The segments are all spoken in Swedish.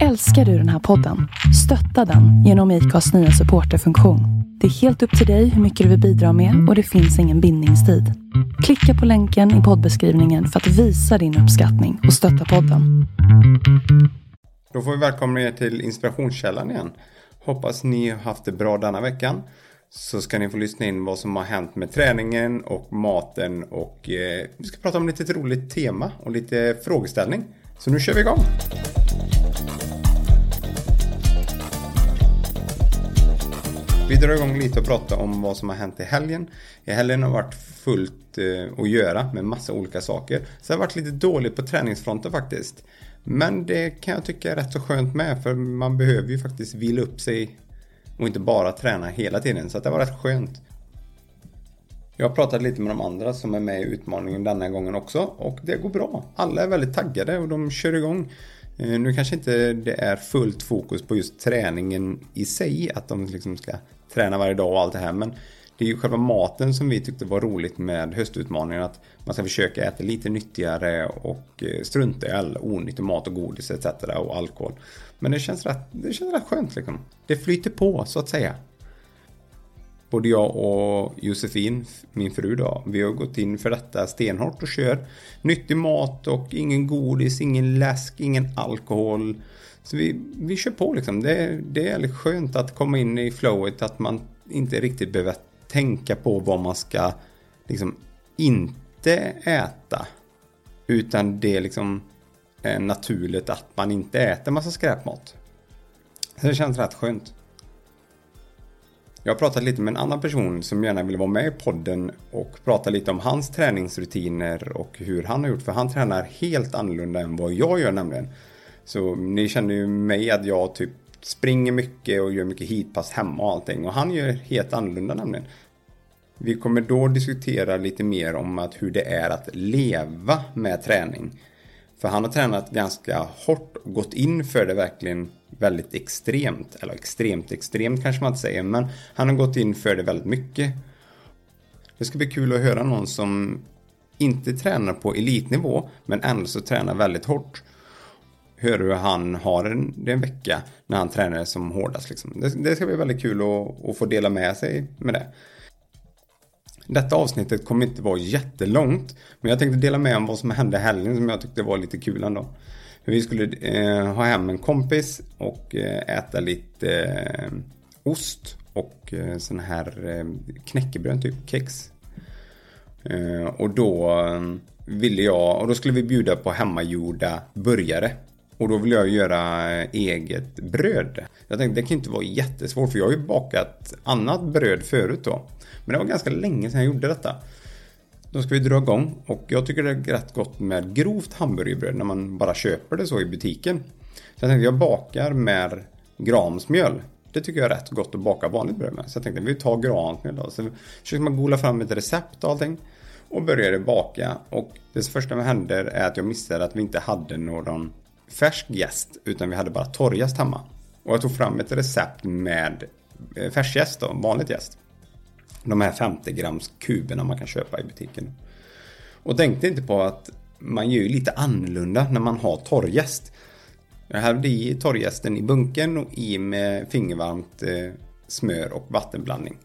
Älskar du den här podden? Stötta den genom IKAs nya supporterfunktion. Det är helt upp till dig hur mycket du vill bidra med och det finns ingen bindningstid. Klicka på länken i poddbeskrivningen för att visa din uppskattning och stötta podden. Då får vi välkomna er till inspirationskällan igen. Hoppas ni har haft det bra denna veckan. Så ska ni få lyssna in vad som har hänt med träningen och maten och eh, vi ska prata om lite roligt tema och lite frågeställning. Så nu kör vi igång! Vi drar igång lite och pratar om vad som har hänt i helgen. I helgen har varit fullt eh, att göra med massa olika saker. Så det har varit lite dåligt på träningsfronten faktiskt. Men det kan jag tycka är rätt så skönt med för man behöver ju faktiskt vila upp sig och inte bara träna hela tiden. Så det var rätt skönt. Jag har pratat lite med de andra som är med i utmaningen denna gången också och det går bra. Alla är väldigt taggade och de kör igång. Eh, nu kanske inte det är fullt fokus på just träningen i sig, att de liksom ska träna varje dag och allt det här, men det är ju själva maten som vi tyckte var roligt med höstutmaningen. Att man ska försöka äta lite nyttigare och eh, strunta i all onyttig mat och godis etc. och alkohol. Men det känns rätt, det känns rätt skönt liksom. Det flyter på så att säga. Både jag och Josefin, min fru då, vi har gått in för detta stenhårt och kör nyttig mat och ingen godis, ingen läsk, ingen alkohol. Så vi, vi kör på liksom. Det, det är väldigt skönt att komma in i flowet, att man inte riktigt behöver tänka på vad man ska liksom inte äta. Utan det är liksom eh, naturligt att man inte äter massa skräpmat. Så det känns rätt skönt. Jag har pratat lite med en annan person som gärna vill vara med i podden och prata lite om hans träningsrutiner och hur han har gjort. För han tränar helt annorlunda än vad jag gör nämligen. Så ni känner ju mig att jag typ springer mycket och gör mycket hitpass hemma och allting. Och han gör helt annorlunda nämligen. Vi kommer då diskutera lite mer om att hur det är att leva med träning. För han har tränat ganska hårt och gått in för det verkligen väldigt extremt. Eller extremt extremt kanske man inte säger, men han har gått in för det väldigt mycket. Det ska bli kul att höra någon som inte tränar på elitnivå, men ändå så tränar väldigt hårt. Höra hur han har en, en vecka när han tränar som hårdast. Liksom. Det, det, ska bli väldigt kul att, att få dela med sig med det. Detta avsnittet kommer inte vara jättelångt. Men jag tänkte dela med om vad som hände i helgen som jag tyckte var lite kul ändå. Vi skulle eh, ha hem en kompis och eh, äta lite eh, ost och eh, sån här eh, knäckebröd, typ kex. Eh, och då eh, ville jag, och då skulle vi bjuda på hemmagjorda burgare. Och då ville jag göra eh, eget bröd. Jag tänkte det kan inte vara jättesvårt för jag har ju bakat annat bröd förut då. Men det var ganska länge sedan jag gjorde detta. Då ska vi dra igång och jag tycker det är rätt gott med grovt hamburgerbröd när man bara köper det så i butiken. Så jag tänkte jag bakar med gramsmjöl. Det tycker jag är rätt gott att baka vanligt bröd med. Så jag tänkte vi tar gramsmjöl då. Så försöker man gola fram ett recept och allting. Och började baka. Och det första som händer är att jag missade att vi inte hade någon färsk gäst. Utan vi hade bara torrjäst hemma. Och jag tog fram ett recept med eh, färskjäst då, vanligt jäst de här 50 grams kuberna man kan köpa i butiken. Och tänkte inte på att man gör ju lite annorlunda när man har torrjäst. Jag hade i torrjästen i bunken och i med fingervarmt eh, smör och vattenblandning.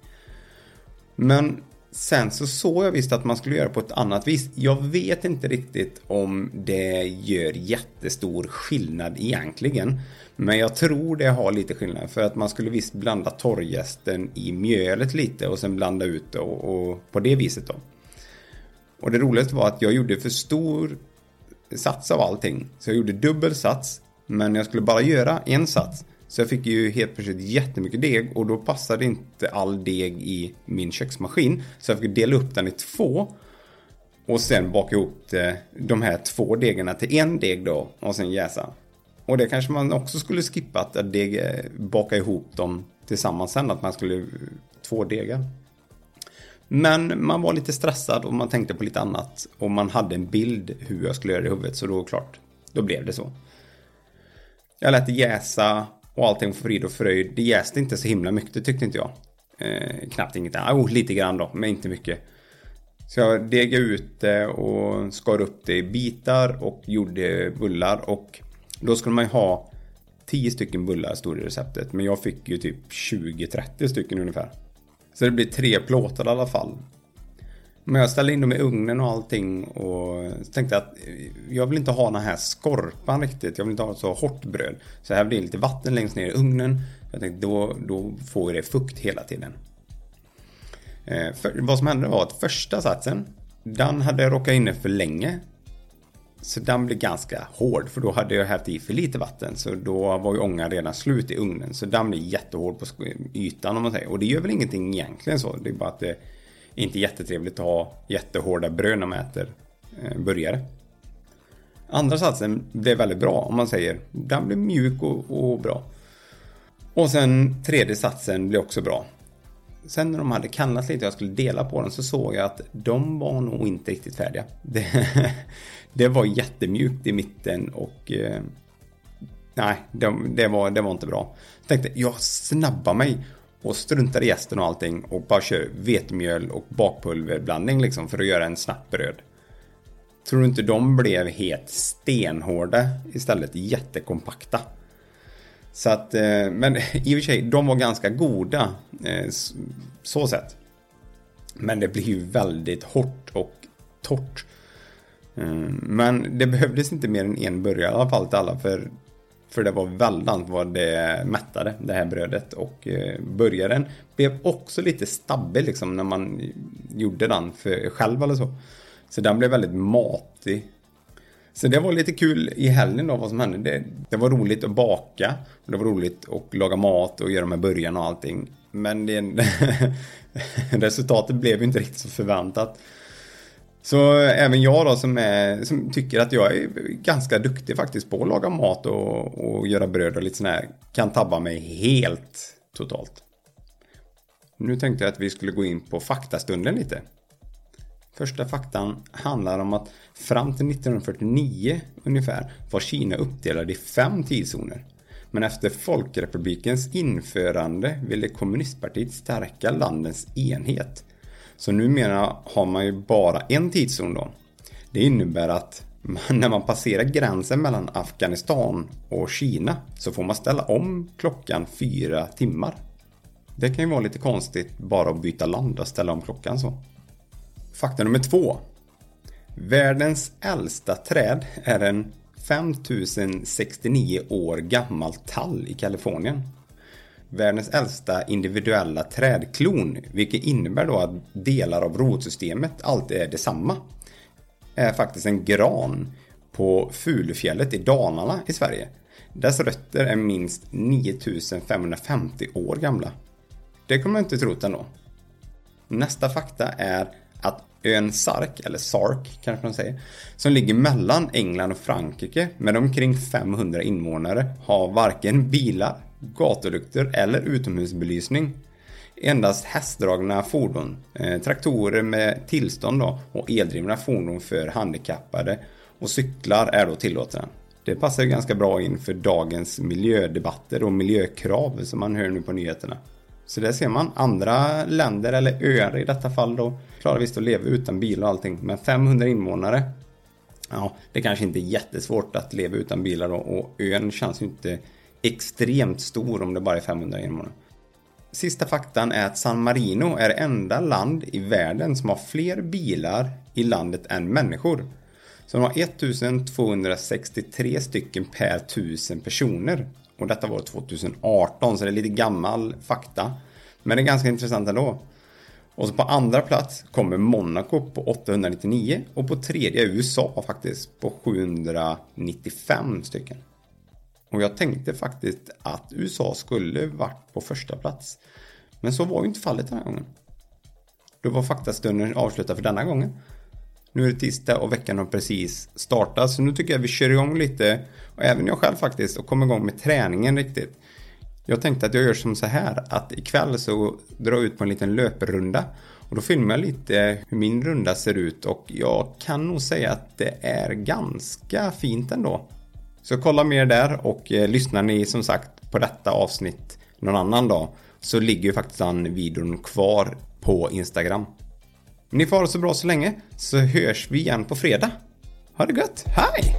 Men sen så såg jag visst att man skulle göra på ett annat vis. Jag vet inte riktigt om det gör jättestor skillnad egentligen. Men jag tror det har lite skillnad för att man skulle visst blanda torrjästen i mjölet lite och sen blanda ut det och, och på det viset då. Och det roligaste var att jag gjorde för stor sats av allting. Så jag gjorde dubbel sats men jag skulle bara göra en sats. Så jag fick ju helt plötsligt jättemycket deg och då passade inte all deg i min köksmaskin. Så jag fick dela upp den i två. Och sen baka ihop de här två degarna till en deg då och sen jäsa. Och det kanske man också skulle skippa att deg, eh, baka ihop dem tillsammans sen, att man skulle två degar. Men man var lite stressad och man tänkte på lite annat och man hade en bild hur jag skulle göra det i huvudet så då klart, då blev det så. Jag lät det jäsa och allting för frid och fröjd. Det jäste inte så himla mycket tyckte inte jag. Eh, knappt inget jo Oh, lite grann då, men inte mycket. Så jag degade ut det och skar upp det i bitar och gjorde bullar och då skulle man ju ha 10 stycken bullar stod i receptet. Men jag fick ju typ 20-30 stycken ungefär. Så det blir tre plåtar i alla fall. Men jag ställde in dem i ugnen och allting och tänkte att jag vill inte ha den här skorpan riktigt. Jag vill inte ha så hårt bröd. Så här blir det lite vatten längst ner i ugnen. Jag tänkte då, då får det fukt hela tiden. Eh, för, vad som hände var att första satsen, den hade jag råkat inne för länge. Så den blev ganska hård för då hade jag hällt i för lite vatten. Så då var ju ångan redan slut i ugnen. Så den blev jättehård på ytan om man säger. Och det gör väl ingenting egentligen så. Det är bara att det inte jättetrevligt att ha jättehårda bröd när man äter eh, burgare. Andra satsen blev väldigt bra om man säger. Den blev mjuk och, och bra. Och sen tredje satsen blev också bra. Sen när de hade kallnat lite och jag skulle dela på den så såg jag att de var nog inte riktigt färdiga. Det, det var jättemjukt i mitten och eh, nej, det, det, var, det var inte bra. Jag tänkte, jag snabbar mig och struntar i gästen och allting och bara kör vetemjöl och bakpulverblandning liksom för att göra en snabbt bröd. Tror du inte de blev helt stenhårda istället jättekompakta? Så att, eh, men i och för sig, de var ganska goda. Eh, så sett. Men det blir ju väldigt hårt och torrt. Eh, men det behövdes inte mer än en burgare i alla fall till alla. För, för det var väldigt vad det mättade, det här brödet. Och eh, burgaren blev också lite stabbig liksom när man gjorde den för själv eller så. Så den blev väldigt matig så det var lite kul i helgen då vad som hände. Det, det var roligt att baka. Och det var roligt att laga mat och göra med burgarna och allting. Men det, resultatet blev ju inte riktigt så förväntat. Så även jag då som, är, som tycker att jag är ganska duktig faktiskt på att laga mat och, och göra bröd och lite sådär kan tabba mig helt totalt. Nu tänkte jag att vi skulle gå in på faktastunden lite. Första faktan handlar om att fram till 1949 ungefär var Kina uppdelad i fem tidszoner. Men efter Folkrepublikens införande ville kommunistpartiet stärka landets enhet. Så numera har man ju bara en tidszon då. Det innebär att när man passerar gränsen mellan Afghanistan och Kina så får man ställa om klockan fyra timmar. Det kan ju vara lite konstigt bara att byta land och ställa om klockan så. Fakta nummer två. Världens äldsta träd är en 5069 år gammal tall i Kalifornien. Världens äldsta individuella trädklon, vilket innebär då att delar av rotsystemet alltid är detsamma, är faktiskt en gran på Fulufjället i Dalarna i Sverige. Dess rötter är minst 9550 år gamla. Det kommer man inte trott ändå. Nästa fakta är att ön Sark, eller Sark kanske man säger, som ligger mellan England och Frankrike med omkring 500 invånare har varken bilar, gatulyktor eller utomhusbelysning. Endast hästdragna fordon, eh, traktorer med tillstånd då, och eldrivna fordon för handikappade och cyklar är då tillåtna. Det passar ganska bra in för dagens miljödebatter och miljökrav som man hör nu på nyheterna. Så där ser man andra länder eller öar i detta fall då klarar visst att leva utan bil och allting. Men 500 invånare. Ja, det kanske inte är jättesvårt att leva utan bilar då, och ön känns ju inte extremt stor om det bara är 500 invånare. Sista faktan är att San Marino är det enda land i världen som har fler bilar i landet än människor. Så de har 1263 stycken per tusen personer. Och detta var 2018 så det är lite gammal fakta. Men det är ganska intressant ändå. Och så på andra plats kommer Monaco på 899 och på tredje USA faktiskt på 795 stycken. Och jag tänkte faktiskt att USA skulle varit på första plats. Men så var ju inte fallet den här gången. Då var faktastunden avslutad för denna gången. Nu är det tisdag och veckan har precis startat så nu tycker jag vi kör igång lite och även jag själv faktiskt och kommer igång med träningen riktigt. Jag tänkte att jag gör som så här att ikväll så drar jag ut på en liten löprunda och då filmar jag lite hur min runda ser ut och jag kan nog säga att det är ganska fint ändå. Så kolla mer där och eh, lyssnar ni som sagt på detta avsnitt någon annan dag så ligger ju faktiskt den videon kvar på Instagram. Ni får ha det så bra så länge så hörs vi igen på fredag. Ha det gött, hej!